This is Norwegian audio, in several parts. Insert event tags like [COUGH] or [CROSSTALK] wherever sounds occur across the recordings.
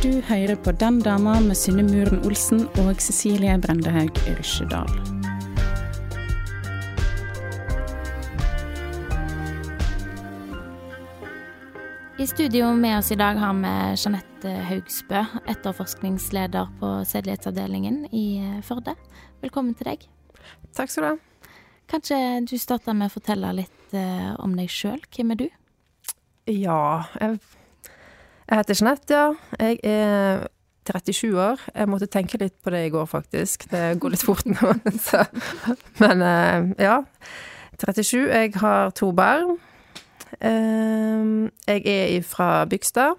Du hører på Den dama med Synne Muren Olsen og Cecilie Brendehaug Rysjedal. I studio med oss i dag har vi Jeanette Haugsbø, etterforskningsleder på sedelighetsavdelingen i eh, Førde. Velkommen til deg. Takk skal du ha. Kanskje du starter med å fortelle litt eh, om deg sjøl. Hvem er du? Ja, jeg, jeg heter Jeanette, ja. Jeg er 37 år. Jeg måtte tenke litt på det i går, faktisk. Det går litt fort nå. [LAUGHS] Så. Men eh, ja. 37. Jeg har to barn. Eh, Jeg er fra Bygstad.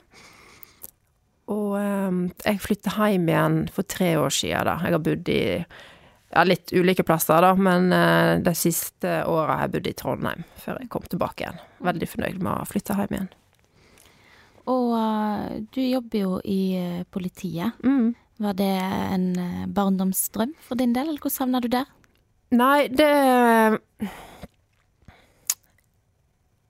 Og eh, jeg flytta hjem igjen for tre år siden, da. Jeg har bodd i ja, litt ulike plasser, da, men eh, de siste åra har jeg bodd i Trondheim før jeg kom tilbake igjen. Veldig fornøyd med å flytte hjem igjen. Og eh, du jobber jo i eh, politiet. Mm. Var det en eh, barndomsdrøm for din del, eller hvordan havna du der? Nei, det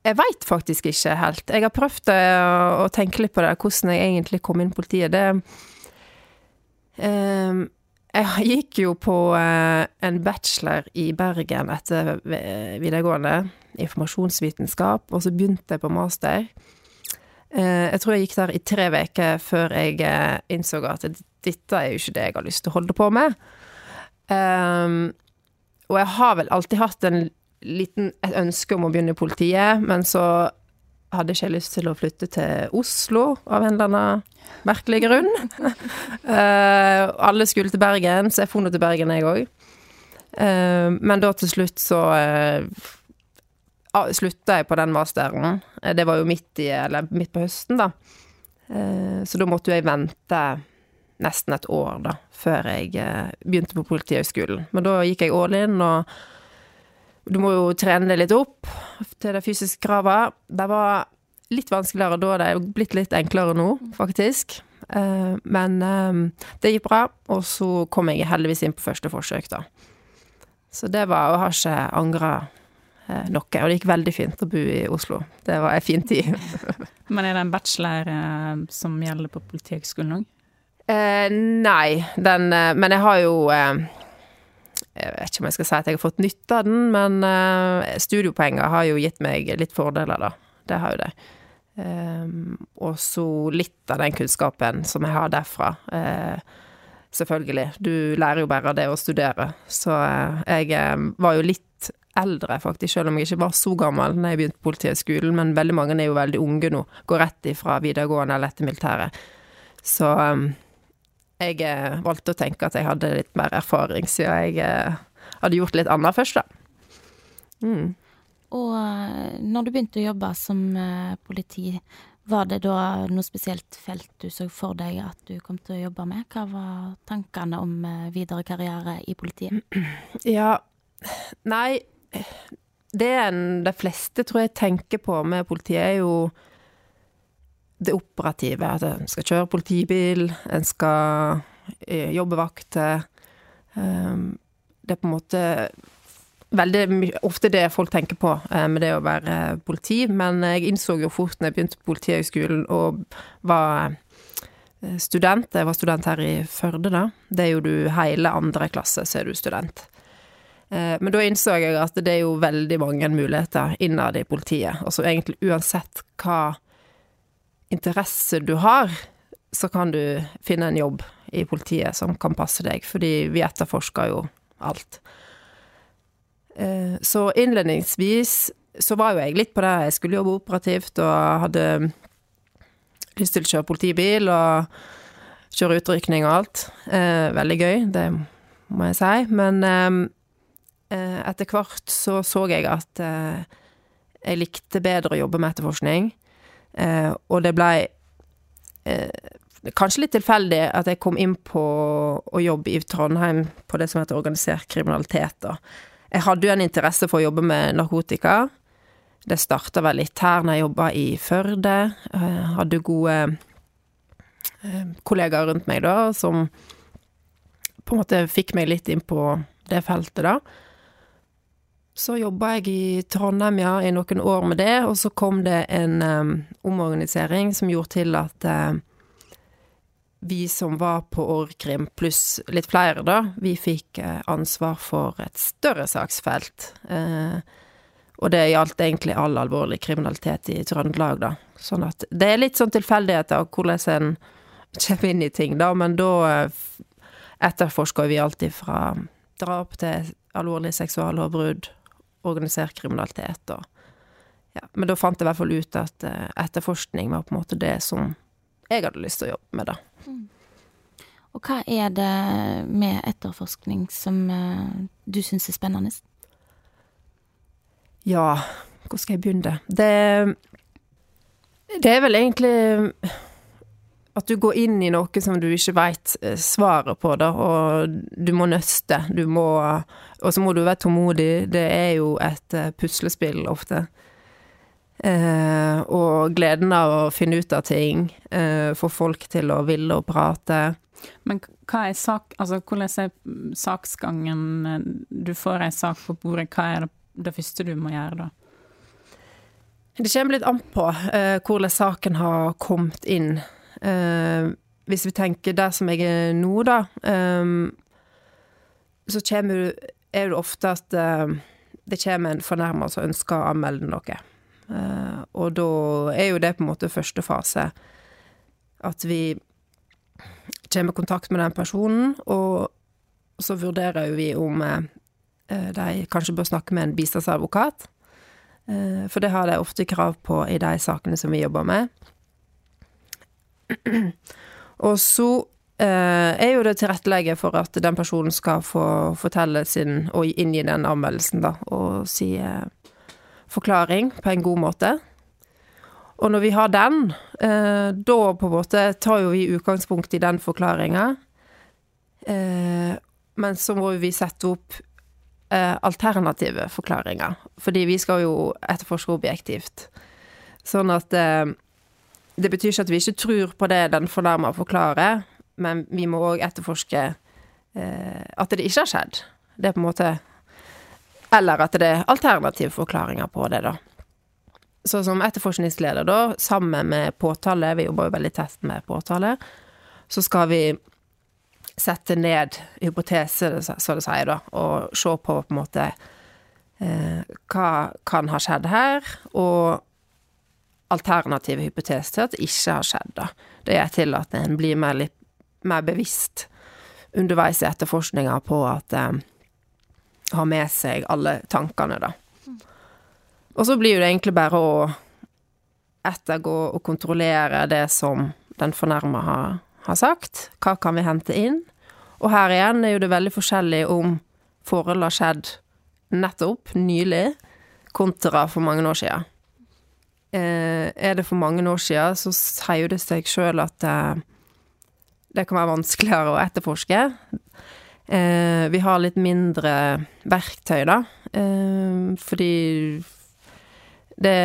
Jeg veit faktisk ikke helt. Jeg har prøvd å, tenke litt på det, hvordan jeg egentlig kom inn i politiet. Det um, Jeg gikk jo på en bachelor i Bergen etter videregående, informasjonsvitenskap, og så begynte jeg på master. Eh, jeg tror jeg gikk der i tre uker før jeg eh, innså at dette er jo ikke det jeg har lyst til å holde på med. Um, og jeg har vel alltid hatt en liten, et ønske om å begynne i politiet, men så hadde ikke jeg lyst til å flytte til Oslo av en eller annen merkelig grunn. uh, [LAUGHS] alle skulle til Bergen, så jeg for nå til Bergen, jeg òg. men da til slutt så uh, slutta jeg på den masteren. Eh, Det var jo midt, i, eller midt på høsten, da. Eh, så da måtte jeg vente nesten et år, da, før jeg eh, begynte på Politihøgskolen. Men da gikk jeg all in, og du må jo trene deg litt opp til de fysiske kravene. Det var litt vanskeligere da, det er blitt litt enklere nå, faktisk. Men det gikk bra, og så kom jeg heldigvis inn på første forsøk, da. Så det var, og ha ikke angra noe. Og det gikk veldig fint å bo i Oslo. Det var en fin tid. [LAUGHS] Men er det en bachelor eh, som gjelder på Politihøgskolen òg? Eh, nei, den eh, Men jeg har jo eh, Jeg vet ikke om jeg skal si at jeg har fått nytte av den, men eh, studiepoenger har jo gitt meg litt fordeler, da. Det har jo det. Og så litt av den kunnskapen som jeg har derfra. Eh, selvfølgelig. Du lærer jo bare av det å studere. Så eh, jeg eh, var jo litt eldre, faktisk, selv om jeg ikke var så gammel når jeg begynte på Politihøgskolen, men veldig mange er jo veldig unge nå. Går rett ifra videregående eller etter militæret. Så um, jeg eh, valgte å tenke at jeg hadde litt mer erfaring, siden jeg eh, hadde gjort litt annet først, da. Mm. Og eh, når du begynte å jobbe som politi, var det da noe spesielt felt du så for deg at du kom til å jobbe med? Hva var tankene om videre karriere i politiet? Ja, nei Det en, de fleste tror jeg tenker på med politiet, er jo det operative. At en skal kjøre politibil, en skal eh, jobbe vakter. Um, det er på en måte veldig ofte det folk tenker på eh, med det å være politi, men jeg innså jo fort når jeg begynte på Politihøgskolen og var eh, student, jeg var student her i Førde da, det er jo du hele andre klasse, så er du student. Eh, Men da innså jeg at det er jo veldig mange muligheter innad i politiet. Altså egentlig uansett hva interesse du har, så kan du finne en jobb i politiet som kan passe deg, fordi vi etterforsker jo alt. Eh, Så innledningsvis så var jo jeg litt på det, jeg skulle jobbe operativt og hadde lyst til å kjøre politibil og kjøre utrykning og alt. Eh, Veldig gøy, det må jeg si. Men etter hvert så så jeg at eh, jeg likte bedre å jobbe med etterforskning, eh, og det blei eh, kanskje litt tilfeldig at jeg kom inn på å jobbe i Trondheim på det som heter organisert kriminalitet, da. Jeg hadde jo en interesse for å jobbe med narkotika. Det starta vel litt her når jeg jobba i Førde. Jeg hadde gode eh, kollegaer rundt meg da, som på en måte fikk meg litt inn på det feltet, da. Så jobba jeg i Trondheim, ja, i noen år med det, og så kom det en um, omorganisering som gjorde til at uh, vi som var på Orgrim, pluss litt flere, da, vi fikk uh, ansvar for et større saksfelt. Uh, og det gjaldt egentlig all alvorlig kriminalitet i Trøndelag, da. Sånn at det er litt sånn tilfeldigheter hvordan en kommer inn i ting, da, men da etterforsker vi alltid fra drap til alvorlig seksuallovbrudd, organisert kriminalitet og ja, Men da fant jeg i hvert fall ut at uh, etterforskning var på en måte det som jeg hadde lyst til å jobbe med, da. Mm. Og hva er det med etterforskning som uh, du syns er spennende? Ja, hvor skal jeg begynne? Det Det er vel egentlig at du går inn i noe som du ikke veit eh, svaret på, da, og du må nøste. Du må Og så må du være tålmodig. Det er jo et eh, puslespill ofte. Eh, og gleden av å finne ut av ting. Eh, få folk til å ville å prate. Men hva er sak... Altså, hvordan er saksgangen? Du får ei sak på bordet, hva er det, det første du må gjøre da? Det kommer litt an på eh, hvordan saken har kommet inn. Uh, hvis vi tenker der som jeg er nå, da, um, så kommer, er det ofte at uh, det kommer en fornærma som ønsker å anmelde noe. Og da er jo det på en måte første fase. At vi kommer i kontakt med den personen, og så vurderer vi om de kanskje bør snakke med en bistandsadvokat. For det har de ofte krav på i de sakene som vi jobber med. [CLEARS THROAT] Og så eh, er jo det tilrettelegge for at den personen skal få fortelle sin, og inngi den anmeldelsen, da, og si eh, forklaring på en god måte. Og når vi har den, eh, da på en måte tar jo vi utgangspunkt i den forklaringa. Eh, men så må vi sette opp eh, alternative forklaringer, fordi vi skal jo etterforske objektivt. Sånn at eh, det betyr ikke at vi ikke tror på det den fornærma forklarer, men vi må òg etterforske eh, at det ikke har skjedd. Det er på en måte Eller at det er alternative forklaringer på det, da. Så som etterforskningsleder, da, sammen med påtale, vi jobber jo veldig tett med påtale, så skal vi sette ned hypotese, så det sier, da, og se på på en måte eh, hva kan ha skjedd her, og alternative hypotese til at det ikke har skjedd. Da. Det er til at en blir mer, litt, mer bevisst underveis i etterforskninga på at eh, har med seg alle tankene, da. Og så blir det egentlig bare å ettergå og kontrollere det som den fornærma har, har, sagt. Hva kan vi hente inn? Og her igjen er jo det veldig forskjellig om forholdet har skjedd nettopp, nylig, kontra for mange år siden er det for mange år siden, så sier det seg sjøl at eh, det kan være vanskeligere å etterforske. Eh, vi har litt mindre verktøy, da, eh, fordi det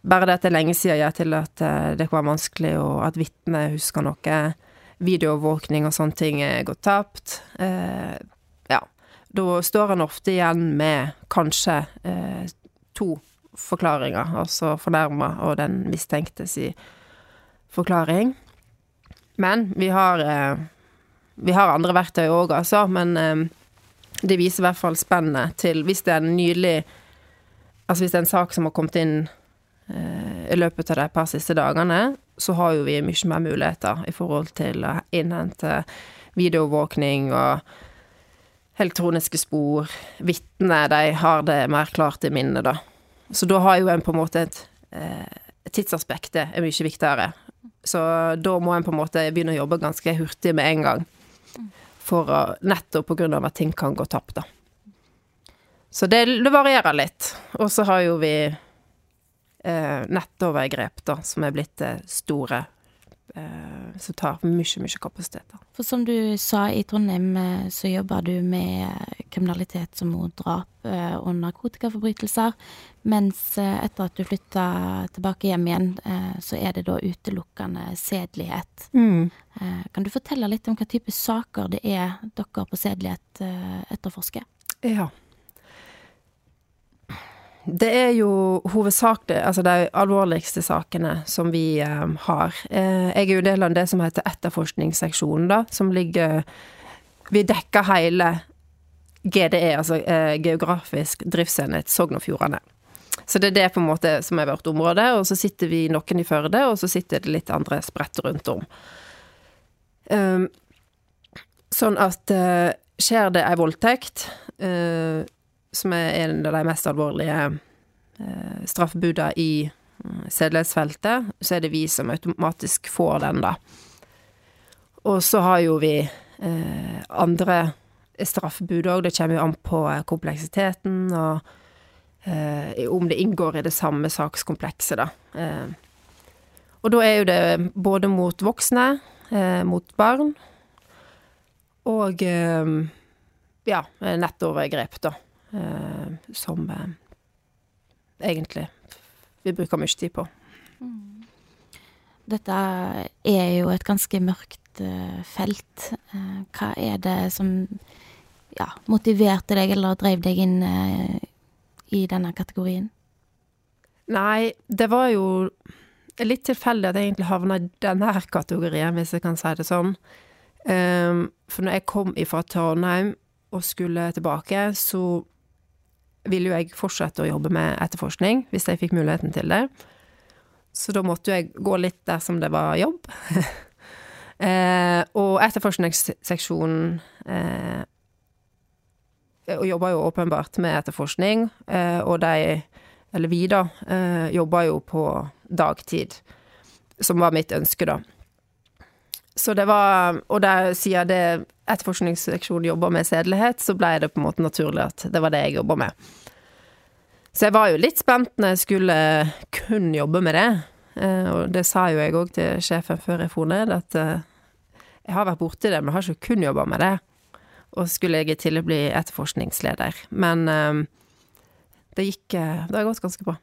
Bare det at det er lenge siden gjør til at eh, det kan være vanskelig, og at vitner husker noe. Videoovervåkning og sånne ting er gått tapt. Eh, ja. Da står en ofte igjen med kanskje to forklaringer, altså fornærma og den mistenkte si forklaring. Men vi har eh, Vi har andre verktøy òg, altså, men eh, det viser i hvert fall spennet til Hvis det er en nylig Altså hvis det er en sak som har kommet inn eh, i løpet av de par siste dagene, så har jo vi mye mer muligheter i forhold til å innhente videoovervåkning og elektroniske spor. Vitner, de har det mer klart i minnet, da. Så da har jo en på en måte et, eh, tidsaspektet er mye viktigere. Så da må en på en måte begynne å jobbe ganske hurtig med en gang. For å, nettopp av at ting kan gå tapt, da. Så det, det varierer litt. Og så har jo vi eh, nettovergrep, da, som er blitt det store. Eh, som tar mye, mye kapasitet. da. For som du sa, i Trondheim eh, så jobber du med kriminalitet som mot drap eh, og narkotikaforbrytelser. Mens eh, etter at du flytta tilbake hjem igjen, eh, så er det da utelukkende sedelighet. Mm. Kan du fortelle litt om hva type saker det er dere på sedelighet eh, etterforsker? Ja. Det er jo hovedsakelig altså de alvorligste sakene som vi eh, har. Eh, jeg er jo del av det som heter etterforskningsseksjonen, da, som ligger Vi dekker hele GDE, altså eh, geografisk driftsenhet Sogn og Fjordane. Så det er det på en måte som er vårt område, og så sitter vi noen i Førde, og så sitter det litt andre spredt rundt om. Um, sånn at uh, skjer det ei voldtekt, uh, som er en av de mest alvorlige uh, straffebuda i uh, sedelighetsfeltet, så er det vi som automatisk får den, da. Og så har jo vi andre straffebud òg, det kommer jo an på kompleksiteten og om det inngår i det samme sakskomplekset, da. og da er jo det både mot voksne, mot barn, og ja, nettovergrep, da. Eh, som eh, egentlig vi bruker mye tid på. Dette er jo et ganske mørkt eh, felt. Eh, hva er det som ja, motiverte deg eller drev deg inn eh, i denne kategorien? Nei, det var jo litt tilfeldig at jeg egentlig havna i denne kategorien, hvis jeg kan si det sånn. Um, for når jeg kom ifra Trondheim og skulle tilbake, så ville jo jeg fortsette å jobbe med etterforskning, hvis jeg fikk muligheten til det. Så da måtte jo jeg gå litt der som det var jobb. [LAUGHS] eh, og etterforskningsseksjonen eh, Og jobber jo åpenbart med etterforskning, eh, og de, eller vi da, eh, jobba jo på dagtid, som var mitt ønske, da. Så det var Og der, siden det etterforskningsseksjonen jobber med sedelighet, så ble det på en måte naturlig at det var det jeg jobba med. Så jeg var jo litt spent når jeg skulle kun jobbe med det. Eh, og det sa jo jeg òg til sjefen før jeg for ned, at jeg har vært borti det, men jeg har ikke kun jobba med det. Og skulle jeg i tillegg bli etterforskningsleder. Men eh, det gikk Det har gått ganske bra.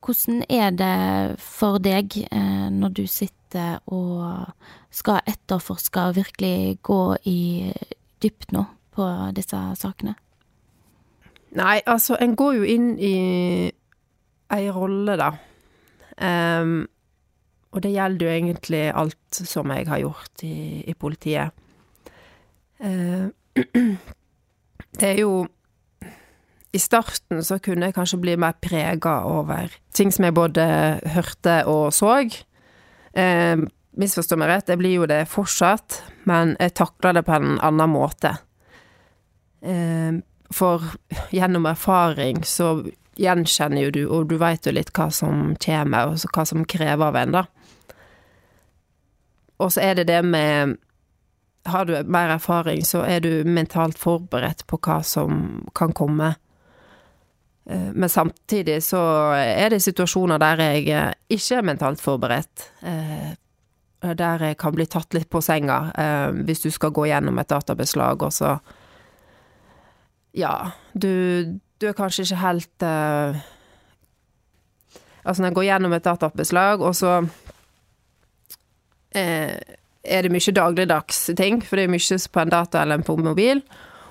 Hvordan er det for deg når du sitter og skal etterforske og virkelig gå i dypt nå på disse sakene? Nei, altså, en går jo inn i ei rolle, da. Um, og det gjelder jo egentlig alt som jeg har gjort i, i politiet. Uh, [CLEARS THROAT] det er jo I starten så kunne jeg kanskje bli mer prega over ting som jeg både hørte og så. Uh, misforstå meg rett, jeg blir jo det fortsatt, men jeg takler det på en annen måte. Uh, for gjennom erfaring så gjenkjenner jo du, og du veit jo litt hva som kommer, og hva som krever av en, da. Og så er det det med Har du mer erfaring, så er du mentalt forberedt på hva som kan komme. Eh, men samtidig så er det situasjoner der jeg eh, ikke er mentalt forberedt. Eh, der jeg kan bli tatt litt på senga, hvis du skal gå gjennom et databeslag, og så ja, du, du er kanskje ikke helt Altså, når jeg går gjennom et databeslag, og så uh, er det mye dagligdags ting, for det er mye på en data eller på en mobil,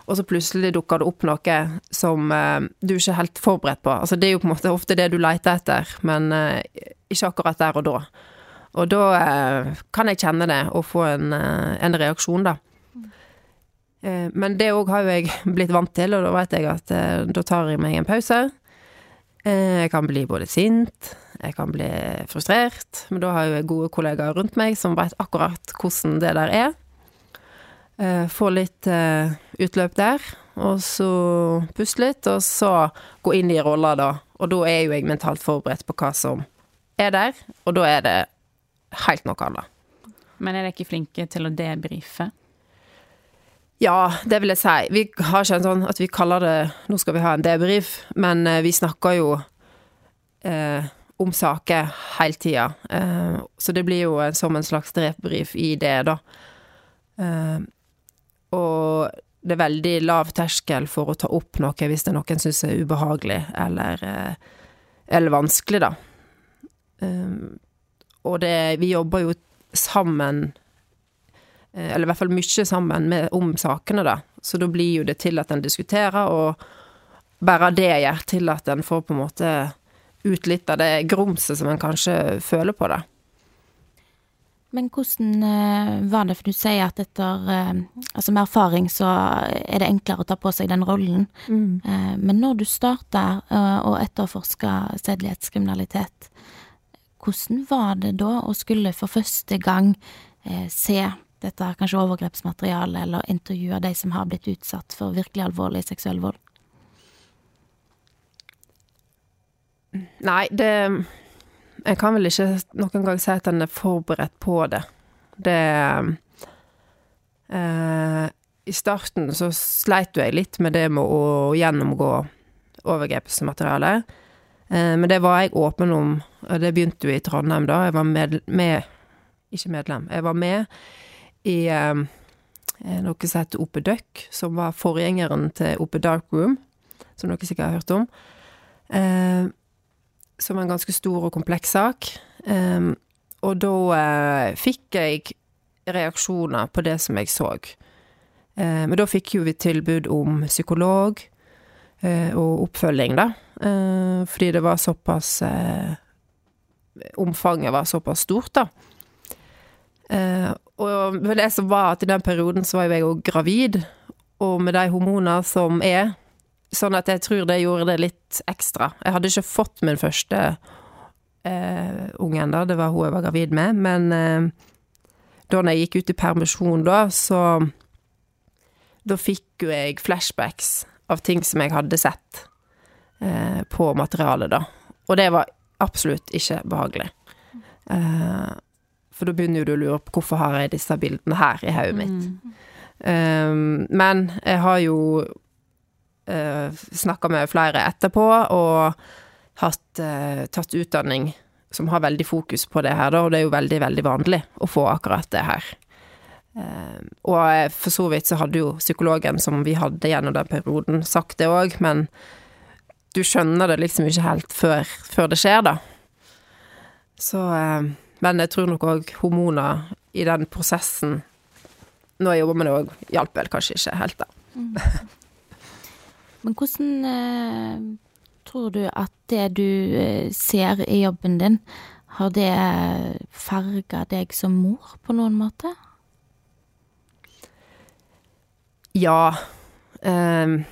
og så plutselig dukker det opp noe som uh, du ikke er helt forberedt på. Altså, det er jo på en måte ofte det du leter etter, men ikke akkurat der og da. Og da kan jeg kjenne det og få en, en reaksjon, da. Eh, men det òg har jo jeg [LAUGHS] blitt vant til, og da vet jeg at eh, da tar jeg meg en pause. Eh, jeg kan bli både sint, jeg kan bli frustrert, men da har jeg gode kollegaer rundt meg som vet akkurat hvordan det der er. Få litt utløp der, og så puste litt, og så gå inn i rolla, da. Og da er jo jeg mentalt forberedt på hva som er der, og da er det helt noe annet. Men er dere ikke flinke til å debrife? Ja, det vil jeg si. Vi har ikke en sånn at vi kaller det Nå skal vi ha en debrief, men eh, vi snakker jo eh, om saker hele tida. Uh, så det blir jo som en slags debrief i det, da. Uh, og det er veldig lav terskel for å ta opp noe hvis det er noen syns er ubehagelig eller, eh, eller vanskelig, da. Eh, og det Vi jobber jo sammen Eh, eller i hvert fall mye sammen med, om sakene, da. Så da blir jo det til at en diskuterer, og bare det gjør til at en får på en måte ut litt av det grumset som en kanskje føler på, da. Men hvordan uh, var det, for du sier at etter uh, Altså med erfaring så er det enklere å ta på seg den rollen. Mm. Uh, men når du starta å etterforske sedelighetskriminalitet, hvordan var det da å skulle for første gang se dette kanskje overgrepsmateriale, eller intervjue de som har blitt utsatt for virkelig alvorlig seksuell vold? Nei, det Jeg kan vel ikke noen gang si at en er forberedt på det. Det eh, I starten så sleit jeg litt med det med å gjennomgå overgrepsmateriale. Eh, men det var jeg åpen om, og det begynte jo i Trondheim da. Jeg var med, med Ikke medlem. Jeg var med i eh, noe som heter Ope Duck, som var forgjengeren til Ope Dark Room, som dere sikkert har hørt om. Eh, som var en ganske stor og kompleks sak. Um, og da uh, fikk jeg reaksjoner på det som jeg så. Uh, men da fikk jo vi tilbud om psykolog uh, og oppfølging, da. fordi det var såpass Omfanget var såpass stort, da. Eh, og det som var at i den perioden så var jo jeg òg gravid, og med de hormoner som er, sånn at jeg tror det gjorde det litt ekstra. Jeg hadde ikke fått min første eh, unge ennå, det var hun jeg var gravid med, men eh, da jeg gikk ut i permisjon da, så Da fikk jo jeg flashbacks av ting som jeg hadde sett eh, på materialet, da. Og det var absolutt ikke behagelig. Eh, for da begynner du å lure på hvorfor har jeg disse bildene her i hodet mitt. Mm. Um, men jeg har jo uh, eh, snakka med flere etterpå, og hatt, uh, tatt utdanning som har veldig fokus på det her, da, og det er jo veldig, veldig vanlig å få akkurat det her. Uh, og for så vidt så hadde jo psykologen som vi hadde gjennom den perioden, sagt det òg, men du skjønner det liksom ikke helt før, før det skjer, da. Så uh, men jeg tror nok òg hormoner i den prosessen Nå jobber med det òg, hjalp vel kanskje ikke helt, da. Mm. [LAUGHS] Men hvordan eh, tror du at det du eh, ser i jobben din, har det farga deg som mor på noen måte? Ja. Um,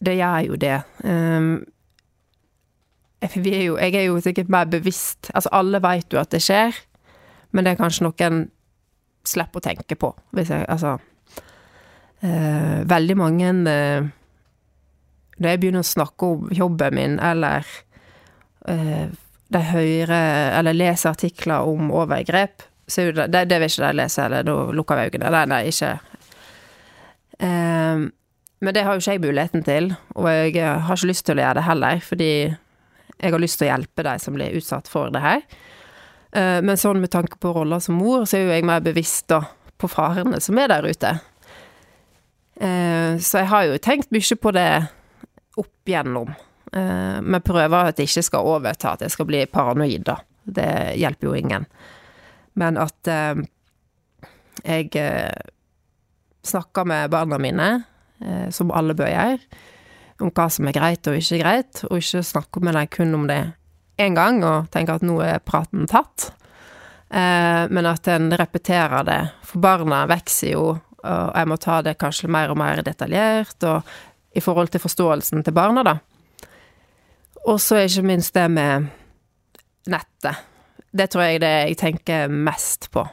det gjør jo det. Um, er jo, jeg er jo sikkert mer bevisst Altså, alle vet jo at det skjer, men det er kanskje noen slipper å tenke på, jeg Altså eh, Veldig mange Når jeg begynner å snakke om jobben min, eller uh, de hører eller leser artikler om overgrep, så er det Det, det vil ikke de lese, eller da lukker vi øynene. Nei, nei, ikke Um, Men det har jo ikke jeg muligheten til, og jeg har ikke lyst til å gjøre det heller, fordi jeg har lyst til å hjelpe de som blir utsatt for det her. Eh, men sånn med tanke på roller som mor, så er jo jeg mer bevisst da på farene som er der ute. Eh, så jeg har jo tenkt mye på det opp igjennom. Vi men prøver at jeg ikke skal overta, at jeg skal bli paranoid, da. Det hjelper jo ingen. Men at jeg snakker med barna mine, som alle bør gjøre om hva som er greit og ikke greit, og ikke snakker med dem kun om det én gang og tenker at nå er praten tatt. Eh, men at en repeterer det. For barna vokser jo, og jeg må ta det kanskje mer og mer detaljert, og i forhold til forståelsen til barna, da. Og så ikke minst det med nettet. Det tror jeg det jeg tenker mest på.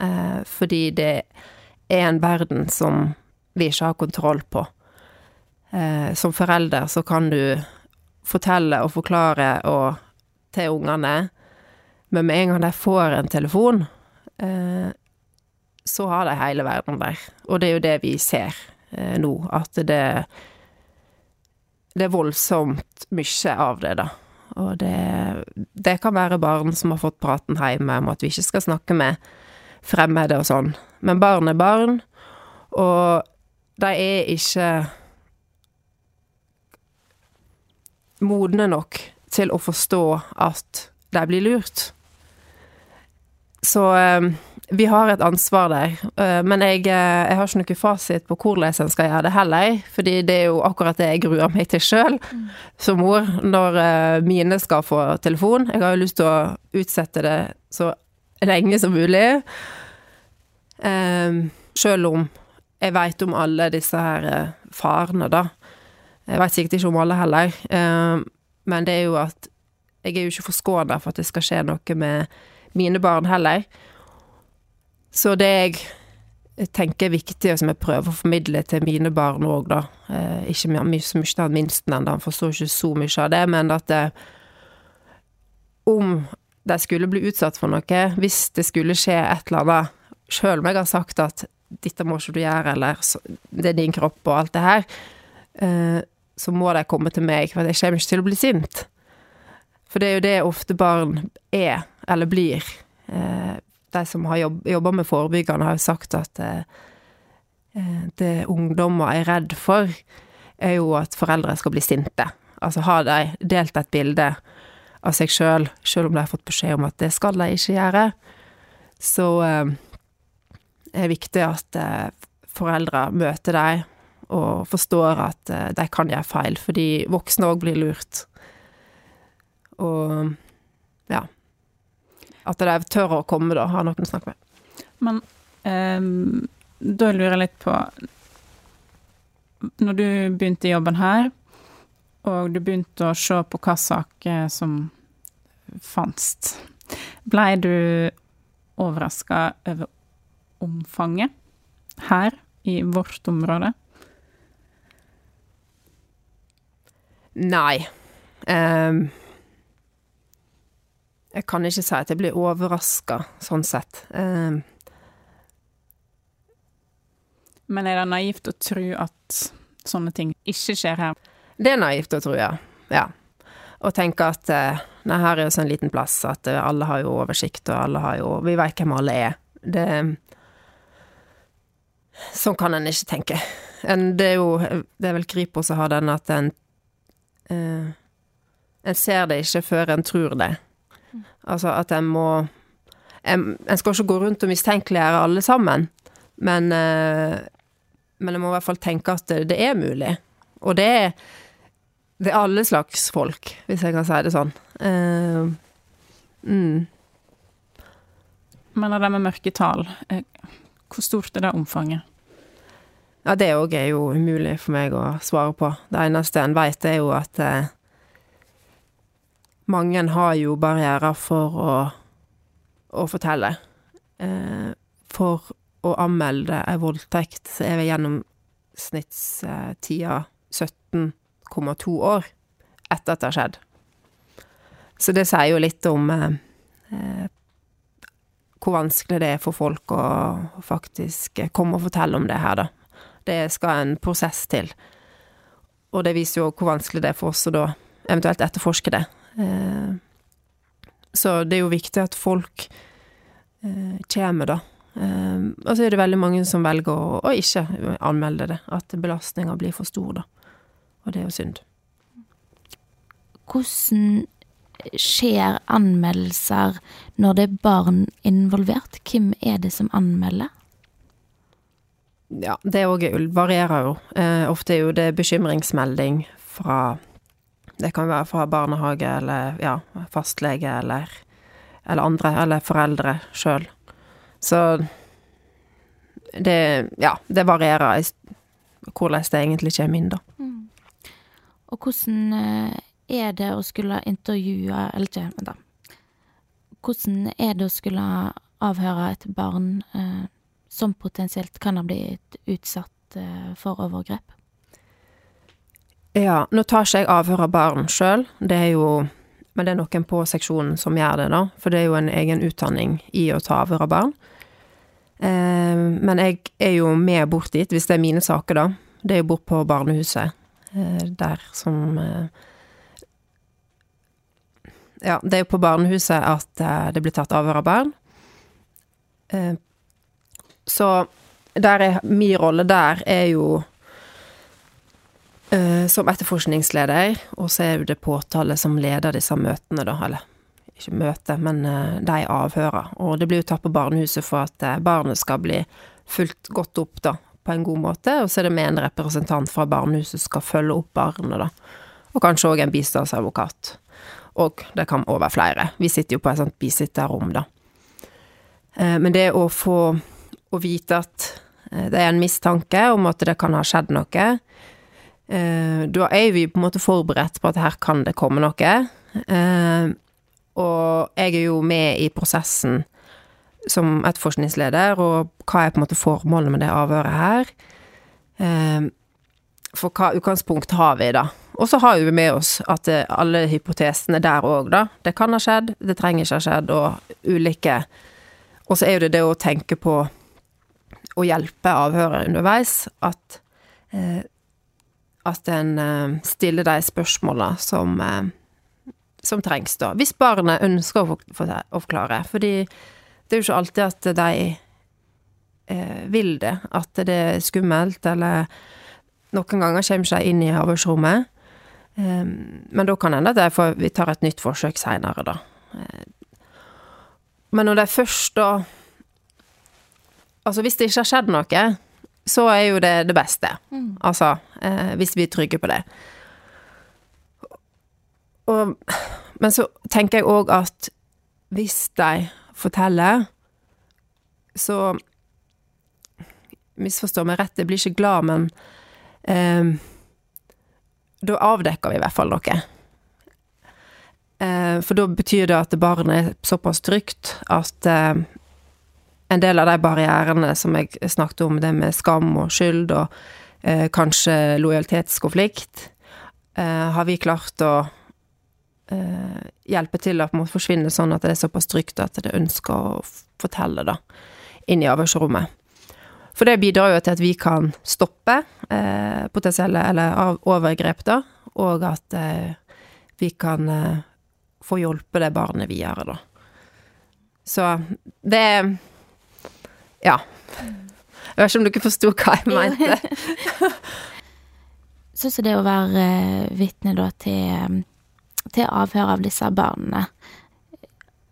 Eh, fordi det er en verden som vi ikke har kontroll på eh, som forelder så kan du fortelle og forklare og, til ungene, men med en gang de får en telefon, eh, så har de hele verden der. Og det er jo det vi ser eh, nå, at det Det er voldsomt mye av det, da. Og det, det kan være barn som har fått praten hjemme om at vi ikke skal snakke med fremmede og sånn. Men barn er barn, og de er ikke modne nok til å forstå at de blir lurt. Så eh, vi har et ansvar der. Eh, men jeg, eh, jeg har ikke noe fasit på hvordan en skal gjøre det heller, fordi det er jo akkurat det jeg gruer meg til sjøl som mor, når mine skal få telefon. Jeg har jo lyst til å utsette det så lenge som mulig. Sjøl om jeg veit om alle disse her farene, da. Jeg veit sikkert ikke om alle heller, men det er jo at jeg er jo ikke forskåna for at det skal skje noe med mine barn heller. Så det jeg tenker er viktig, og som jeg prøver å formidle til mine barn òg, da eh, Ikke så mye av minsten ennå, han forstår ikke så mye av det, men at det, om de skulle bli utsatt for noe, hvis det skulle skje et eller annet, sjøl om jeg har sagt at 'dette må ikke du gjøre', eller 'det er din kropp', og alt det her, eh, så må de komme til meg, for jeg kommer ikke til å bli sint. For det er jo det ofte barn er, eller blir. Eh, de som har jobb, jobba med forebyggende, har jo sagt at eh, eh, det ungdommer er redd for, er jo at foreldre skal bli sinte. Altså har de delt et bilde av seg sjøl, selv, sjøl om de har fått beskjed om at det skal de ikke gjøre, så er det viktig at foreldre møter dem og forstår at de kan gjøre feil, fordi voksne òg blir lurt. Og ja. At de tør å komme, da, har noen å snakke med. Men um, da lurer jeg litt på Når du begynte i jobben her, og du begynte å se på hva saker som fantes, blei du overraska over omfanget her i vårt område? Nei. Um, jeg kan ikke si at jeg blir overraska, sånn sett. Eh. Men er det naivt å tro at sånne ting ikke skjer her? Det er naivt å tro, ja. ja. Og tenke at uh, nei, her er jo sånn liten plass at uh, alle har jo oversikt, og alle har jo Vi veit hvem alle er. Det Sånn kan en ikke tenke. En, det er jo Det er vel Kripos som har den at en eh, En ser det ikke før en tror det. Altså at en må En, en skal ikke gå rundt og mistenkeliggjøre alle sammen, men, eh, men en må i hvert fall tenke at det, det er mulig. Og det er, det er alle slags folk, hvis jeg kan si det sånn. Uh, mm. Men av det med mørketall, eh, hvor stort er det omfanget? Ja, det òg er jo umulig for meg å svare på. Det eneste en veit, er jo at eh, mange har jo barrierer for å, å fortelle. Eh, for å anmelde ei voldtekt så er gjennomsnittstida 17,2 år etter at det har skjedd. Så det sier jo litt om eh, hvor vanskelig det er for folk å faktisk komme og fortelle om det her, da. Det skal en prosess til. Og det viser jo hvor vanskelig det er for oss å da eventuelt etterforske det. Eh, så det er jo viktig at folk eh, kommer, da. Eh, og så er det veldig mange som velger å, å ikke anmelde det. At belastninga blir for stor, da. Og det er jo synd. Hvordan skjer anmeldelser når det er barn involvert? Hvem er det som anmelder? Ja, det òg varierer jo. Eh, ofte er jo det bekymringsmelding fra det kan være fra barnehage eller ja, fastlege eller, eller andre, eller foreldre sjøl. Så det Ja, det varierer hvordan det egentlig kommer inn, da. Mm. Og hvordan eh, er det å skulle intervjue Eller ikke, da. Hvordan er det å skulle avhøre et barn eh, som potensielt kan ha blitt utsatt eh, for overgrep? Ja, nå tar ikke jeg avhør av barn sjøl, det er jo Men det er noen på seksjonen som gjør det, da, for det er jo en egen utdanning i å ta avhør av barn. Eh, men jeg er jo med bort dit, hvis det er mine saker, da. Det er jo bort på barnehuset. Eh, der som eh, Ja, det er jo på barnehuset at eh, det blir tatt avhør av barn. Eh, så der er min rolle der er jo som etterforskningsleder, og så er det påtale som leder disse møtene, da. Eller ikke møte, men eh, de avhøra. Og det blir jo tatt på barnehuset for at eh, barnet skal bli fulgt godt opp, da, på en god måte. Og så er det med en representant fra barnehuset som skal følge opp barnet, da. Og kanskje òg en bistandsadvokat. Og det kan være flere. Vi sitter jo på et sånt bisitterrom, da. Eh, Men det å få å vite at eh, det er en mistanke om at det kan ha skjedd noe, eh, da er vi på en måte forberedt på at her kan det komme noe. Eh, Og jeg er jo med i prosessen som etterforskningsleder, og hva er på en måte formålet med det avhøret her? Eh, For hva utgangspunkt har vi, da? Og så har vi med oss at eh, alle hypotesene der òg, da. Det kan ha skjedd, det trenger ikke ha skjedd, og ulike Og så er jo det det å tenke på å hjelpe avhøret underveis, at eh, at en eh, stiller de spørsmåla som eh, som trengs, da. Hvis barnet ønsker å for- for- forklare. Fordi det er jo ikke alltid at de eh, vil det. At det er skummelt, eller Noen ganger kommer de inn i avhørsrommet. Eh, men da kan det hende at vi tar et nytt forsøk seinere, da. Eh, men når de først da Altså, hvis det ikke har skjedd noe, så er jo det det beste. Altså, eh, hvis vi er trygge på det. Og, men så tenker jeg òg at hvis de forteller, så Misforstå meg rett, jeg blir ikke glad, men eh, Da avdekker vi i hvert fall noe. Eh, for da betyr det at barnet er såpass trygt at eh, en del av de barrierene som jeg snakket om, det med skam og skyld og eh, kanskje lojalitetskonflikt, eh, har vi klart å eh, hjelpe til å på en måte forsvinne sånn at det er såpass trygt at det ønsker å fortelle, da, inn i avhørsrommet. For det bidrar jo til at vi kan stoppe eh, potensielle eller overgrep, da, og at eh, vi kan eh, få hjelpe det barnet videre, da. Så det Ja. Jeg vet ikke om dere forsto hva jeg mente. [LAUGHS] Sånn som det å være eh, vitne da til, til avhør av disse barna,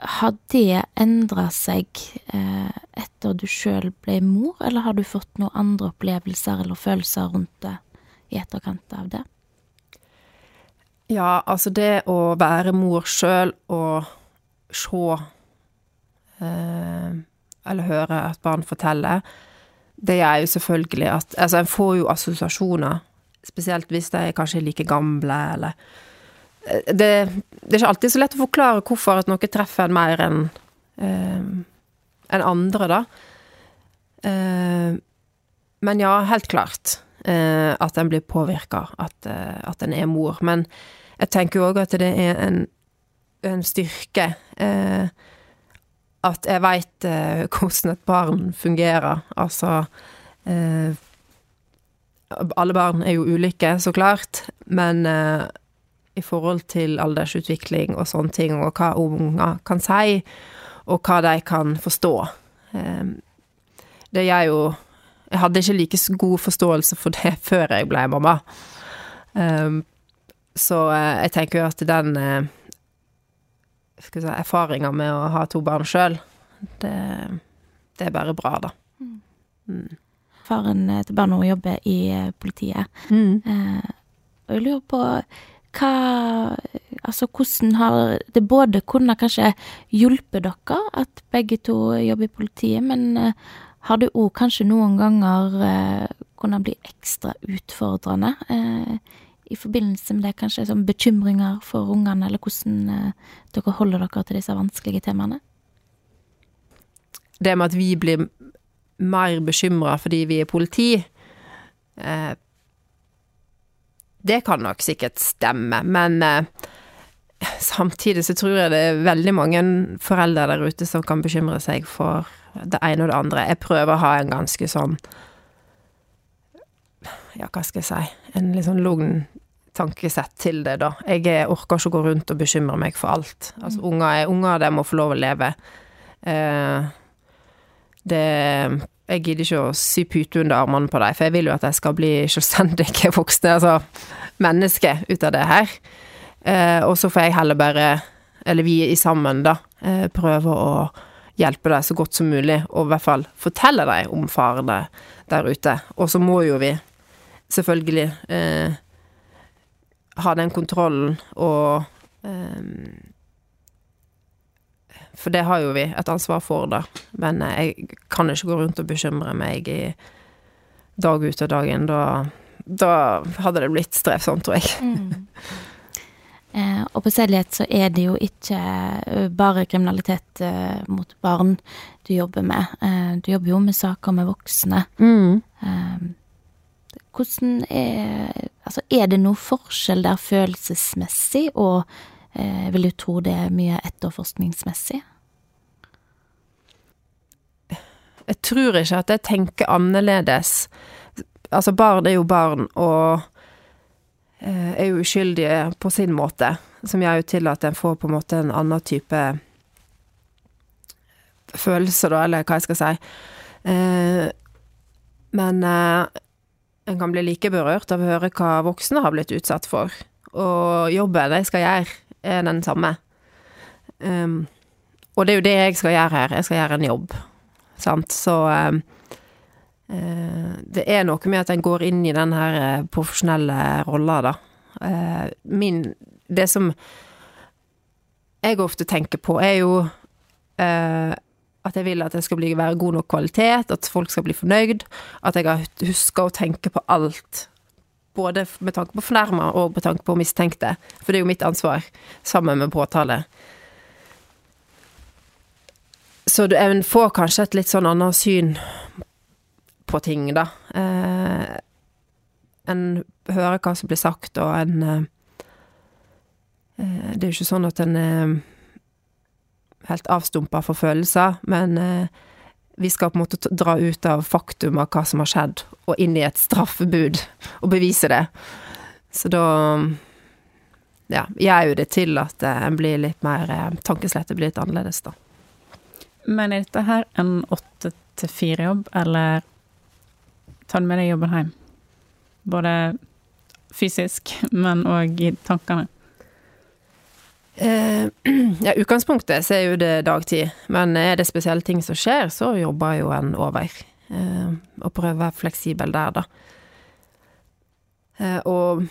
har det endra seg eh, etter du sjøl ble mor, eller har du fått noen andre opplevelser eller følelser rundt det i etterkant av det? Ja, altså det å være mor sjøl og se eh, Eller høre at barn forteller, det er jo selvfølgelig at Altså, en får jo assosiasjoner, spesielt hvis de er kanskje like gamle, eller Eh, det, det er ikke alltid så lett å forklare hvorfor at noe treffer en mer enn eh, enn andre, da. Eh, men ja, helt klart eh, at en blir påvirka, at, eh, at en er mor. Men jeg tenker jo òg at det er en, en styrke eh, at jeg veit eh, hvordan et barn fungerer. Altså eh, Alle barn er jo ulike, så klart, men eh, i forhold til aldersutvikling og sånne ting, og hva unger kan si, og hva de kan forstå. Eh, Det gjør jo Jeg hadde ikke like god forståelse for det før jeg ble mamma. Eh, Så eh, jeg tenker jo at den si, erfaringer med å ha to barn sjøl, det, det er bare bra, da. Faren eh, til barna jobber i eh, politiet. Eh, og jeg lurer på hva Altså, hvordan har det både kunnet kanskje hjulpet dere at begge to jobber i politiet, men eh, har det òg kanskje noen ganger eh, kunnet bli ekstra utfordrende i forbindelse med det, kanskje som bekymringer for ungene, eller hvordan eh, dere holder dere til disse vanskelige temaene? det med at vi blir mer bekymra fordi vi er politi, eh, det kan nok sikkert stemme, men eh, samtidig så tror jeg det er veldig mange foreldre der ute som kan bekymre seg for det ene og det andre. Jeg prøver å ha en ganske sånn Ja, hva skal jeg si En litt sånn lugn tankesett til det, da. Jeg orker ikke å gå rundt og bekymre meg for alt. Altså, unger er unger, de må få lov å leve. Eh, det Jeg gidder ikke å sy pute under armene på dem, for jeg vil jo at de skal bli selvstendige [LAUGHS] voksne, altså mennesker, ut av det her. Eh, og så får jeg heller bare, eller vi i sammen, da, eh, prøve å hjelpe dem så godt som mulig, og i hvert fall fortelle dem om farene der ute. Og så må jo vi selvfølgelig eh, ha den kontrollen og um, For det har jo vi et ansvar for, da. Men jeg kan ikke gå rundt og bekymre meg i dag ut og dag inn. Da, da hadde det blitt strevsomt, tror jeg. Mm. Eh, og på Sedlighet så er det jo ikke eh, bare kriminalitet eh, mot barn du jobber med. Eh, du jobber jo med saker med voksne. Mm. Hvordan er Altså, er det noe forskjell der følelsesmessig, og eh, vil du tro det er mye etterforskningsmessig? Jeg tror ikke at jeg tenker annerledes. Altså, barn er jo barn, og eh, er jo uskyldige på sin måte, som gjør jo til at en får på en måte en annen type følelse, da, eller hva jeg skal si. Eh, men eh, en kan bli like berørt av å høre hva voksne har blitt utsatt for. Og jobben jeg skal gjøre, er den samme. Um, og det er jo det jeg skal gjøre her. Jeg skal gjøre en jobb. Sant. Så um, uh, det er noe med at en går inn i den her uh, profesjonelle rolla, da. Uh, min Det som jeg ofte tenker på, er jo at jeg vil at det skal bli, være god nok kvalitet, at folk skal bli fornøyd. At jeg har huska å tenke på alt. Både med tanke på fornærma og med tanke på mistenkte. For det er jo mitt ansvar, sammen med påtale. Så en får kanskje et litt sånn annet syn på ting, da. Eh, en hører hva som blir sagt, og en eh, Det er jo ikke sånn at en eh, helt avstumpa for følelser, men eh, vi skal på en måte dra ut av faktum av hva som har skjedd, og inn i et straffebud, og bevise det. Så da ja, gjør jo det til at en blir litt mer eh, Tankeslettet blir litt annerledes, da. Men er dette her en åtte til fire-jobb, eller tar du med deg jobben hjem? Både fysisk, men òg i tankene? Eh, [CLEARS THROAT] ja, utgangspunktet så er jo det dagtid, men er det spesielle ting som skjer, så jobber jo en over. Eh, og prøver å være fleksibel der, da. Eh, og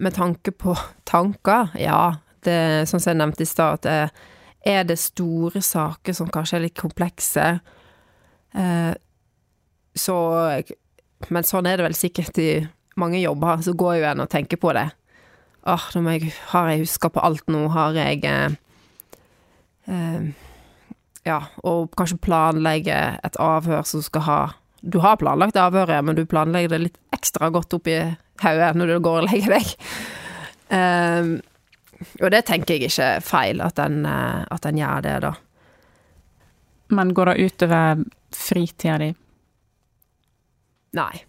med tanke på [LAUGHS] tanker, ja, det sånn som jeg nevnte i stad, at er det store saker som kanskje er litt komplekse, så Men sånn er det vel sikkert i mange jobber, så går jo en og tenker på det Åh, nå jeg, har jeg huska på alt nå, har jeg eh, eh, Ja, og kanskje planlegge et avhør som skal ha Du har planlagt avhøret, men du planlegger det litt ekstra godt oppi hodet når du går og legger deg. Eh, og det tenker jeg ikke er feil, at en, eh, at en gjør det, da. Men går det utover fritida di? Nei.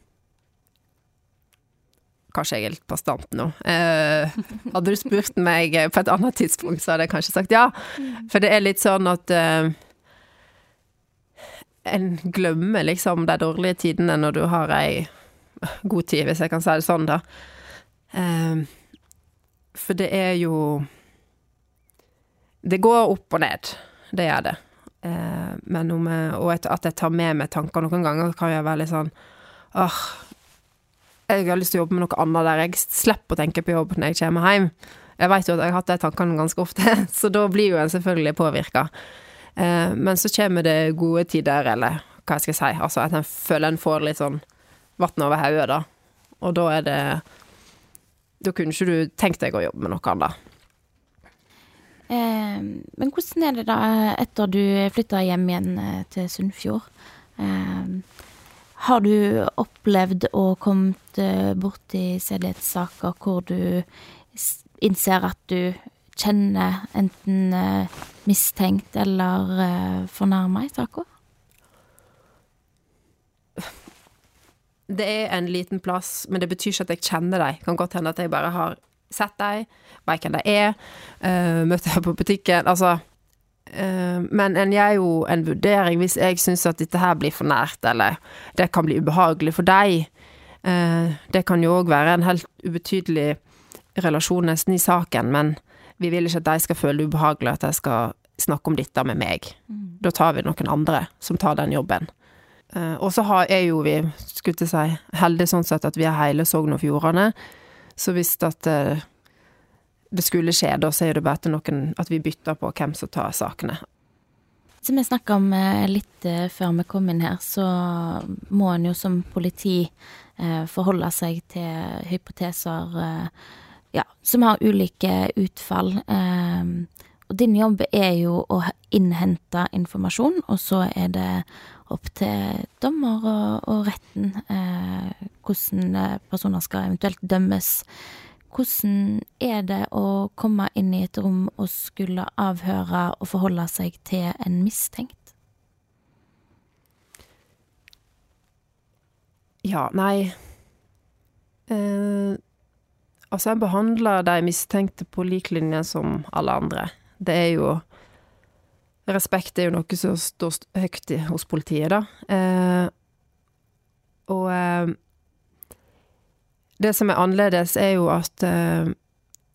Kanskje jeg er litt bastant nå. Eh, hadde du spurt meg på et annet tidspunkt, så hadde jeg kanskje sagt ja. For det er litt sånn at eh, En glemmer liksom de dårlige tidene når du har ei god tid, hvis jeg kan si det sånn, da. Eh, for det er jo Det går opp og ned. Det gjør det. Eh, men om jeg, og at jeg tar med meg tanker noen ganger, kan jeg være litt sånn åh, jeg har lyst til å jobbe med noe annet der jeg slipper å tenke på jobb når jeg kommer hjem. Jeg vet jo at jeg har hatt de tankene ganske ofte, [LAUGHS] så da blir jo en selvfølgelig påvirka. Eh, men så kommer det gode tider, eller hva jeg skal si, altså at en føler en får litt sånn vann over hodet, da. Og da er det Da kunne ikke du tenkt deg å jobbe med noe annet. Eh, men hvordan er det da etter du flytta hjem igjen eh, til Sunnfjord? Eh, har du opplevd og kommet eh, borti sedelighetssaker hvor du innser at du kjenner enten eh, mistenkt eller eh, fornærma i saka? Det er en liten plass, men det betyr ikke at jeg kjenner dem. Kan godt hende at jeg bare har sett dem, veit hvem de er, møtt dem på butikken. Altså Men en gjør jo en vurdering hvis jeg syns at dette her blir for nært, eller det kan bli ubehagelig for deg. Uh, det kan jo òg være en helt ubetydelig relasjon nesten i saken, men vi vil ikke at de skal føle det ubehagelig at de skal snakke om dette med meg. Mm. Da tar vi noen andre som tar den jobben. Uh, og så er jo vi, skulle jeg si, heldige sånn sett at vi er hele Sogn og Fjordane. Så hvis at det skulle skje, da så er det bare til noen at vi bytter på hvem som tar sakene. Som jeg snakka om uh, litt før vi kom inn her, så må en jo som politi forholde seg til hypoteser ja, som har ulike utfall. og din jobb er jo å innhente informasjon, og så er det opp til dommer og, og retten eh, hvordan eh, personer skal eventuelt dømmes. Hvordan er det å komme inn i et rom og skulle avhøre og forholde seg til en mistenkt? Ja, nei eh, Altså, jeg behandler de mistenkte på lik linje som alle andre. Det er jo Respekt er jo noe som står høyt hos politiet, da. Eh, og eh, det som er annerledes, er jo at eh,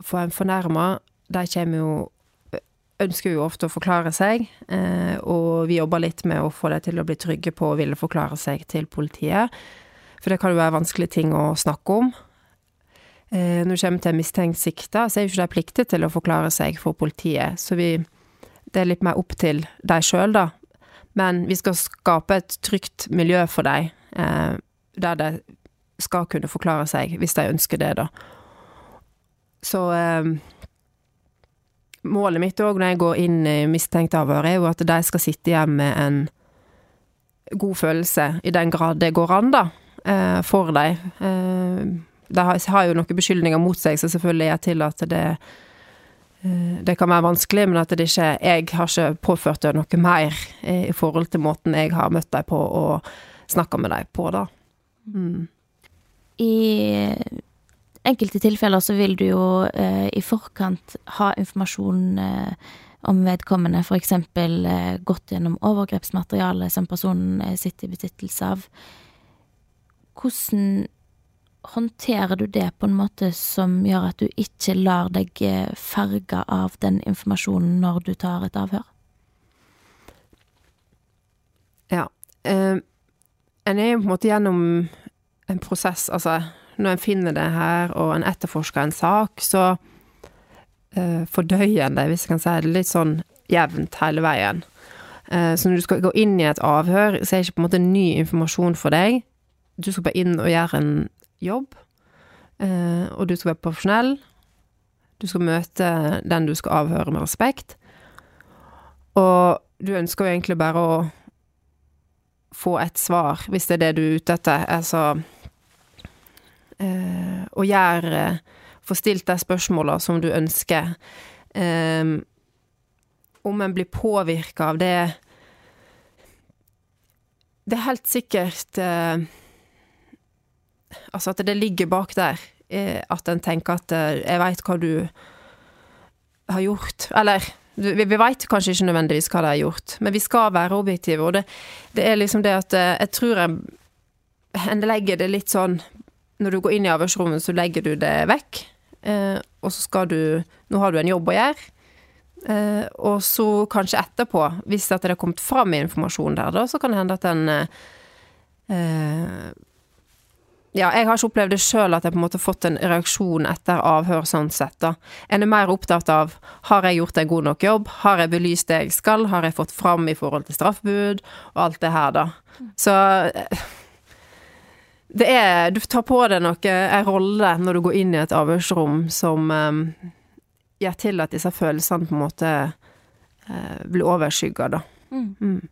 for en fornærma, de kommer jo Ønsker jo ofte å forklare seg, eh, og vi jobber litt med å få dem til å bli trygge på å ville forklare seg til politiet. For det kan jo være vanskelige ting å snakke om. Eh, når det kommer til mistenkt sikta, så er jo ikke de pliktige til å forklare seg for politiet. Så vi det er litt mer opp til deg sjøl, da. Men vi skal skape et trygt miljø for eh, der de skal kunne forklare seg, hvis de ønsker det, da. Så eh, Målet mitt òg når jeg går inn i mistenkt avhør, er jo at de skal sitte igjen med en god følelse, i den grad det går an, da, eh, for dem. Eh, de har jo noen beskyldninger mot seg, så selvfølgelig er jeg til at det Eh, det kan være vanskelig, men at det ikke Jeg har ikke påført deg noe mer i forhold til måten jeg har møtt deg på og snakka med deg på, da. Mm. I enkelte tilfeller så vil du jo eh, i forkant ha informasjon eh, om vedkommende, f.eks. Eh, gått gjennom overgrepsmateriale som personen eh, sitter i besittelse av. Hvordan håndterer du det på en måte som gjør at du ikke lar deg eh, farge av den informasjonen når du tar et avhør? Ja. Eh, en er jo på en måte gjennom en prosess, altså når en finner det her og en etterforsker en sak, så uh, fordøyer en det, hvis jeg kan si det, litt sånn jevnt hele veien. Uh, så når du skal gå inn i et avhør, så er det ikke på en måte ny informasjon for deg. Du skal bare inn og gjøre en jobb, uh, og du skal være profesjonell. Du skal møte den du skal avhøre med respekt. Og du ønsker jo egentlig bare å få et svar, hvis det er det du er ute etter. Altså eh, Å gjøre Få stilt de spørsmåla som du ønsker. Eh, om en blir påvirka av det Det er helt sikkert eh, Altså at det ligger bak der. Eh, at en tenker at eh, 'jeg veit hva du har gjort'. Eller vi, vi veit kanskje ikke nødvendigvis hva de har gjort, men vi skal være objektive. Og det, det er liksom det at eh, jeg tror jeg En legger det litt sånn Når du går inn i avhørsrommet, så legger du det vekk. Eh, og så skal du Nå har du en jobb å gjøre. Eh, og så kanskje etterpå, hvis det har kommet fram informasjon der, da, så kan det hende at en eh, ja, jeg har ikke opplevd det sjøl at jeg på en måte har fått en reaksjon etter avhør sånn sett, da. En er mer opptatt av har jeg gjort en god nok jobb, har jeg belyst det jeg skal, har jeg fått fram i forhold til straffebud og alt det her, da. Så eh, det er Du tar på deg noe, en rolle, når du går inn i et avhørsrom som um, gjør til at disse følelsene på en måte uh, blir overskygga, da. Mm. Mm.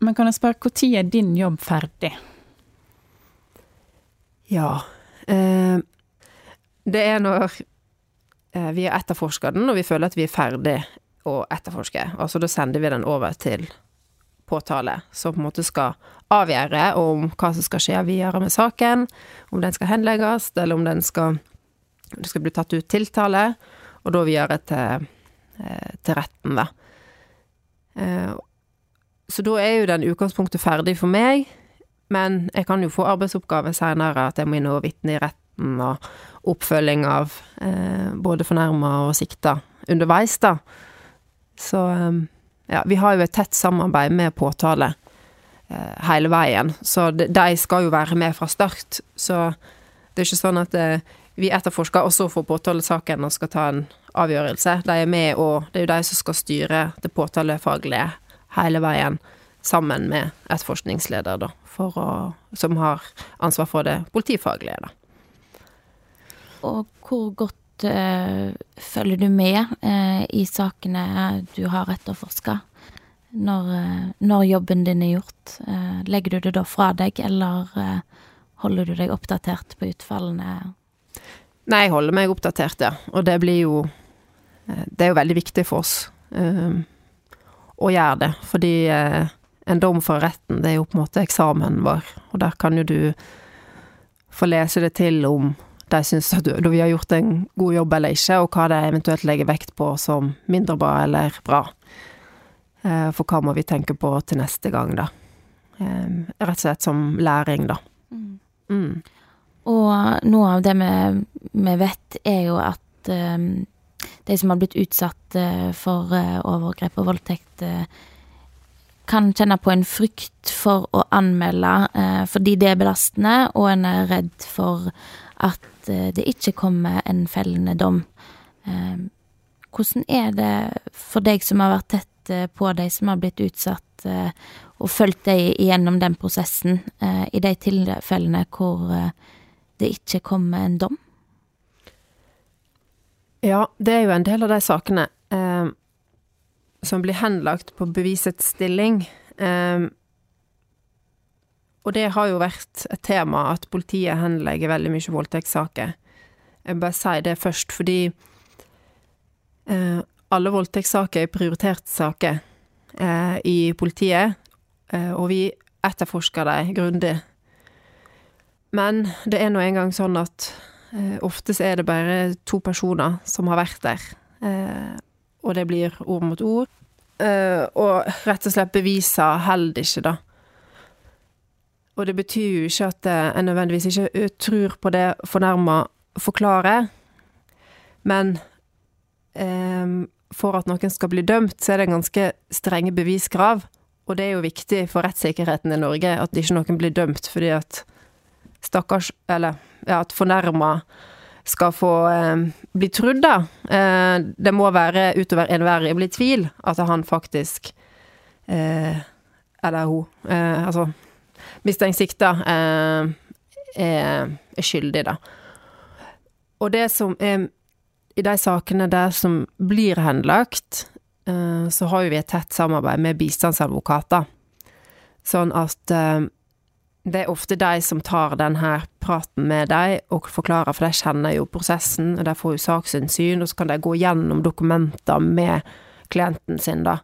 Men kan jeg spørre, når er din jobb ferdig? Ja. Eh, det er når eh, vi har etterforska den, og vi føler at vi er ferdig å etterforske. Altså da sender vi den over til påtale, som på en måte skal avgjøre om hva som skal skje videre med saken, om den skal henlegges, eller om den skal, det skal bli tatt ut tiltale, og da videre til, eh, til retten, da. Eh, så da er jo den utgangspunktet ferdig for meg, men jeg kan jo få arbeidsoppgave seinere, at jeg må inn og vitne i retten, og oppfølging av eh, både fornærma og sikta underveis, da. Så ja, vi har jo et tett samarbeid med påtale eh, hele veien, så de, de, skal jo være med fra start. Så det er ikke sånn at eh, vi etterforsker, og så får påtale saken og skal ta en avgjørelse. De er med, og det er jo de som skal styre det påtalefaglige hele veien, sammen med etterforskningsleder, da, å, som har ansvar for det politifaglige, da. Og hvor godt uh, følger du med uh, i sakene du har etterforska? Når, uh, når, jobben din er gjort, legger du det da fra deg, eller holder du deg oppdatert på utfallene? Nei, jeg holder meg oppdatert, ja. Og det blir jo Det er jo veldig viktig for oss å gjøre det, fordi en dom fra retten, det er jo på en måte eksamen vår, og der kan jo du få lese det til om de syns at vi har gjort en god jobb eller ikke, og hva de eventuelt legger vekt på som mindre bra eller bra. Eh, for hva må vi tenke på til neste gang, da. Eh, rett og slett som læring, da. Mm. Mm. Og noe av det vi, vet, er jo at um, de som har blitt utsatt uh, for uh, overgrep og voldtekt, uh, kan kjenne på en frykt for å anmelde eh, fordi det er belastende, og en er redd for at eh, det ikke kommer en fellende dom. Eh, hvordan er det for deg som har vært tett eh, på de som har blitt utsatt, eh, og fulgt deg gjennom den prosessen, eh, i de tilfellene hvor det ikke kommer en dom? Ja, det er jo en del av de sakene. Eh, som blir henlagt på bevisets stilling. Um, og det har jo vært et tema at politiet henlegger veldig mye voldtektssaker. Jeg vil bare si det først, fordi eh, alle voldtektssaker er prioriterte saker eh, i politiet, eh, og vi etterforsker dem grundig. Men det er nå engang sånn at ofte så er det bare to personer som har vært der og det blir ord mot ord. Uh, og rett og slett beviser holder ikke, da. Og det betyr jo ikke at en nødvendigvis ikke tror på det fornærma forklarer, men um, for at noen skal bli dømt, så er det ganske strenge beviskrav. Og det er jo viktig for rettssikkerheten i Norge at ikke noen blir dømt fordi at stakkars Eller ja, at fornærma skal få eh, bli trudd, da. Eh, det må være utover enhver rimelig tvil at han faktisk eh, Eller hun, eh, altså mistenkt sikta, eh, er, er, skyldig, da. Og det som er I de sakene der som blir henlagt, eh, så har jo vi et tett samarbeid med bistandsadvokater. Sånn at det er ofte de som tar den her praten med deg og forklarer, for de kjenner jo prosessen, og de får jo saksinnsyn, og så kan de gå gjennom dokumenter med klienten sin, da.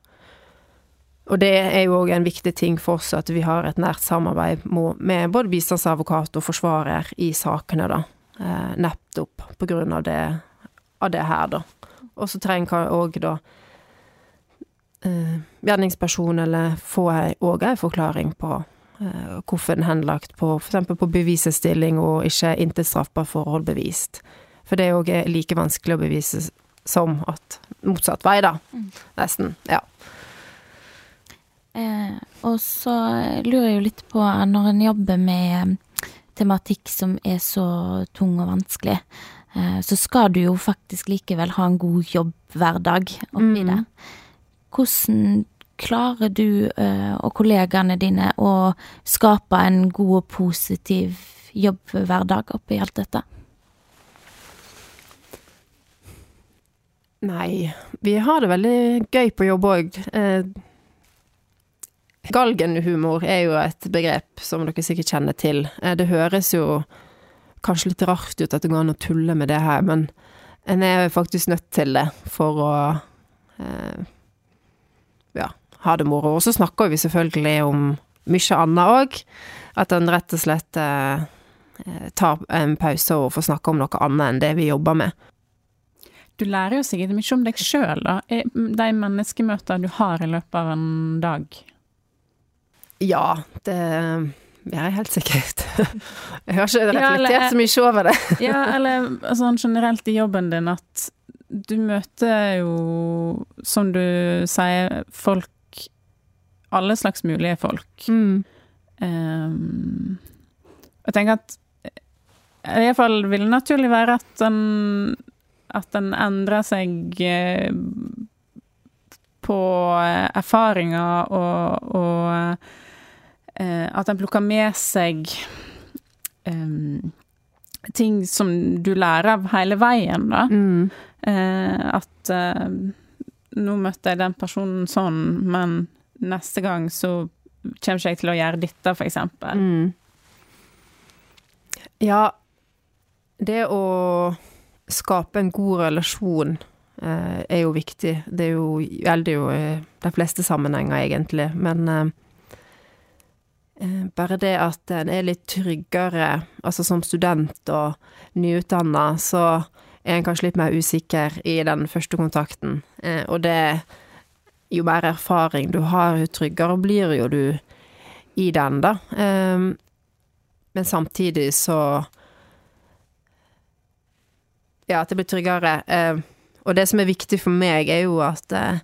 Og det er jo òg en viktig ting for oss at vi har et nært samarbeid med både bistandsadvokat og forsvarer i sakene, da. Eh, nettopp på grunn av det, av det her, da. Og så trenger òg da gjerningspersonen gjerningsperson eller få òg ei forklaring på Eh, hvorfor er henlagt på f.eks. på bevisestilling og ikke intet straffbart forhold bevist. For det er òg like vanskelig å bevise som at motsatt vei, da. Mm. Nesten. Ja. Eh, og så lurer jeg jo litt på, når en jobber med tematikk som er så tung og vanskelig, eh, så skal du jo faktisk likevel ha en god jobb hver dag oppi mm. det. Hvordan klarer du eh, og kollegaene dine å skape en god og positiv jobbhverdag oppi alt dette? Nei, vi har det veldig gøy på jobb òg. Eh, galgenhumor er jo et begrep som dere sikkert kjenner til. Eh, det høres jo kanskje litt rart ut at det går an å tulle med det her, men en er faktisk nødt til det for å eh, ja, ha det moro. Og så snakker vi selvfølgelig om mye annet òg. At en rett og slett eh, eh, tar en pause og får snakke om noe annet enn det vi jobber med. Du lærer jo sikkert mye om deg sjøl, da. De menneskemøtene du har i løpet av en dag. Ja, det jeg helt sikkert. [LAUGHS] Jeg har ikke reflektert ja, så mye over det. [LAUGHS] ja, eller sånn generelt i jobben din at du møter jo, som du sier, folk Alle slags mulige folk. Mm. Um, jeg tenker at i hvert fall vil det naturlig være at den at den endrer seg eh, på eh, erfaringer og, og eh, at en plukker med seg um, ting som du lærer av hele veien, da. Mm. Uh, at nå møtte jeg den personen sånn, men neste gang så kommer ikke jeg til å gjøre dette, for eksempel. Mm. Ja, det å skape en god relasjon eh, er jo viktig. Det er jo, gjelder jo i de fleste sammenhenger, egentlig. Men eh, eh, bare det at en er litt tryggere, altså som student og nyutdanna, så er en kanskje litt mer usikker i den første kontakten. Eh, og det Jo mer erfaring du har, jo tryggere blir jo du i den, da. Eh, men samtidig så ja, at det blir tryggere. Eh, og det som er viktig for meg, er jo at eh,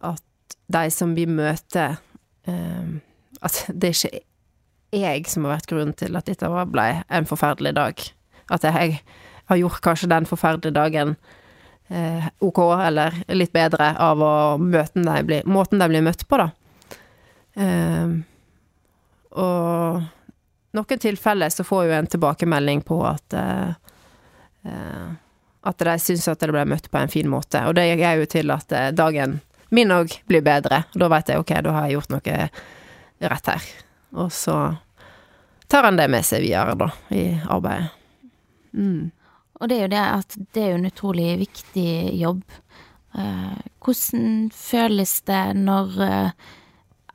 at de som vi møter eh, At det er ikke jeg som har vært grunnen til at dette ble en forferdelig dag. At jeg har gjort kanskje den forferdelige dagen eh, OK, eller litt bedre, av å møte de blir, måten de blir møtt på, da. Eh, og noen tilfeller så får jo en tilbakemelding på at eh, Eh, at de syns at det ble møtt på en fin måte. Og det gjør jo til at eh, dagen min òg blir bedre. Da veit jeg ok, da har jeg gjort noe rett her. Og så tar han det med seg videre, da, i arbeidet. Mm. Og det er jo det at det er jo en utrolig viktig jobb. Eh, hvordan føles det når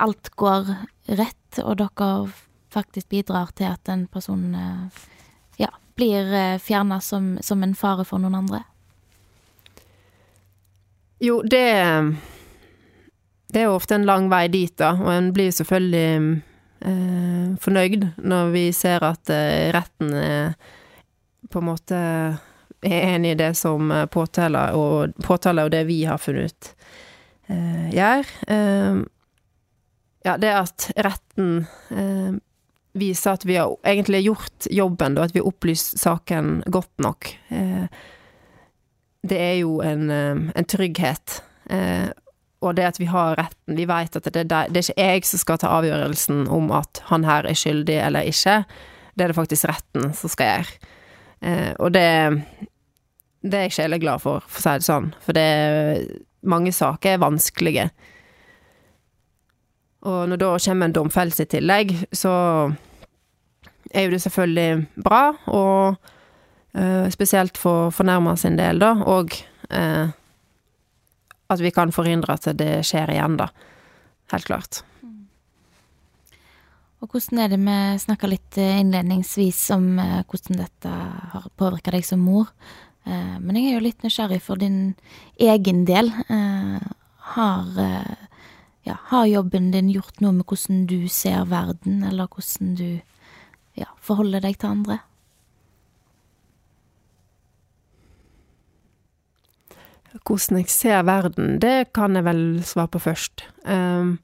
alt går rett, og dere faktisk bidrar til at en person blir eh, fjerna som, som, en fare for noen andre? Jo, det Det er jo ofte en lang vei dit, da, og en blir selvfølgelig eh, fornøyd når vi ser at eh, retten er på en måte er enig i det som påtaler og, påtaler og det vi har funnet ut, eh, gjør. Eh, ja, det at retten eh, vise at vi har egentlig gjort jobben, da, at vi har opplyst saken godt nok. Eh, det er jo en, eh, en trygghet. Eh, og det at vi har retten Vi vet at det, det, det, er ikke jeg som skal ta avgjørelsen om at han her er skyldig eller ikke. Det er det faktisk retten som skal gjøre. og det, det er jeg sjeleglad for, for å si det sånn. For det Mange saker er vanskelige. Og når da kommer en domfellelse i tillegg, så er jo det selvfølgelig bra, og eh, spesielt for fornærma sin del, da, og uh, at vi kan forhindre at det skjer igjen, da. Helt klart. Og hvordan er det vi snakka litt eh, innledningsvis om uh, hvordan dette har påvirka deg som mor. men jeg er jo litt nysgjerrig for din egen del. har, ja, har jobben din gjort noe med hvordan du ser verden, eller hvordan du ja, forholder deg til andre? Hvordan jeg ser verden, det kan jeg vel svare på først. Um,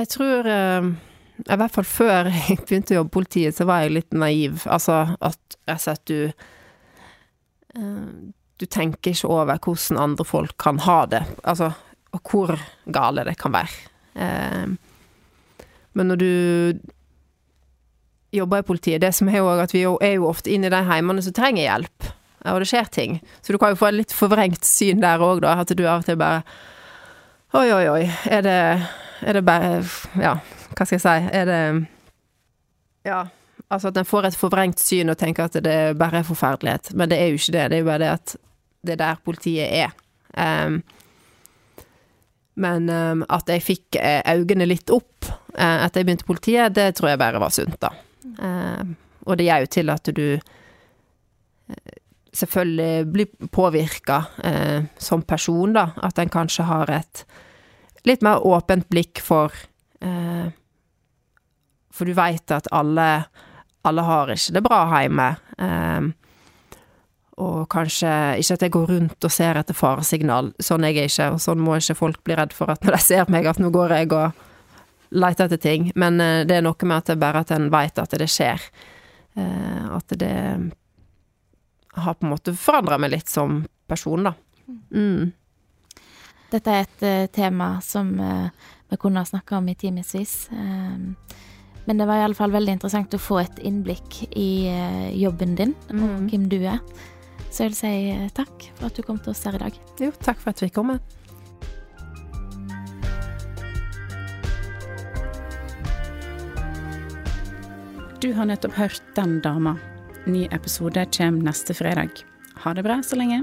jeg tror um, I hvert fall før [LAUGHS] jeg begynte å jobbe i politiet, så var jeg litt naiv. Altså at jeg og slett du um, Du tenker ikke over hvordan andre folk kan ha det. Altså, og hvor gale det kan være. Men når du jobber i politiet, det som er jo at vi er jo ofte inne i de heimene som trenger hjelp, og det skjer ting. Så du kan jo få et litt forvrengt syn der òg, da. At du av og til bare Oi, oi, oi. Er det, er det bare Ja, hva skal jeg si? Er det Ja. Altså at en får et forvrengt syn og tenker at det bare er forferdelighet. Men det er jo ikke det. Det er jo bare det at det er der politiet er. Um, men um, at jeg fikk uh, øynene litt opp uh, etter jeg begynte i politiet, det tror jeg bare var sunt, da. Uh, og det gjør jo til at du uh, selvfølgelig blir påvirka som person, da. At en kanskje har et litt mer åpent blikk for For du veit at alle alle har ikke det bra hjemme. Og kanskje ikke at jeg går rundt og ser etter faresignal. Sånn er jeg ikke, og sånn må ikke folk bli redd for at når de ser meg, at nå går jeg og leter etter ting. Men uh, det er noe med at det bare at en veit at det skjer. Uh, at det har på en måte forandra meg litt som person, da. Mm. Dette er et uh, tema som vi kunne ha snakka om i timevis. Men det var i alle fall veldig interessant å få et innblikk i eh, jobben din mm. og hvem du er. Så jeg vil si eh, takk for at du kom til oss her i dag. Jo, takk for at vi kom. Du har nettopp hørt Den dama. Ny episode kommer neste fredag. Ha det bra så lenge.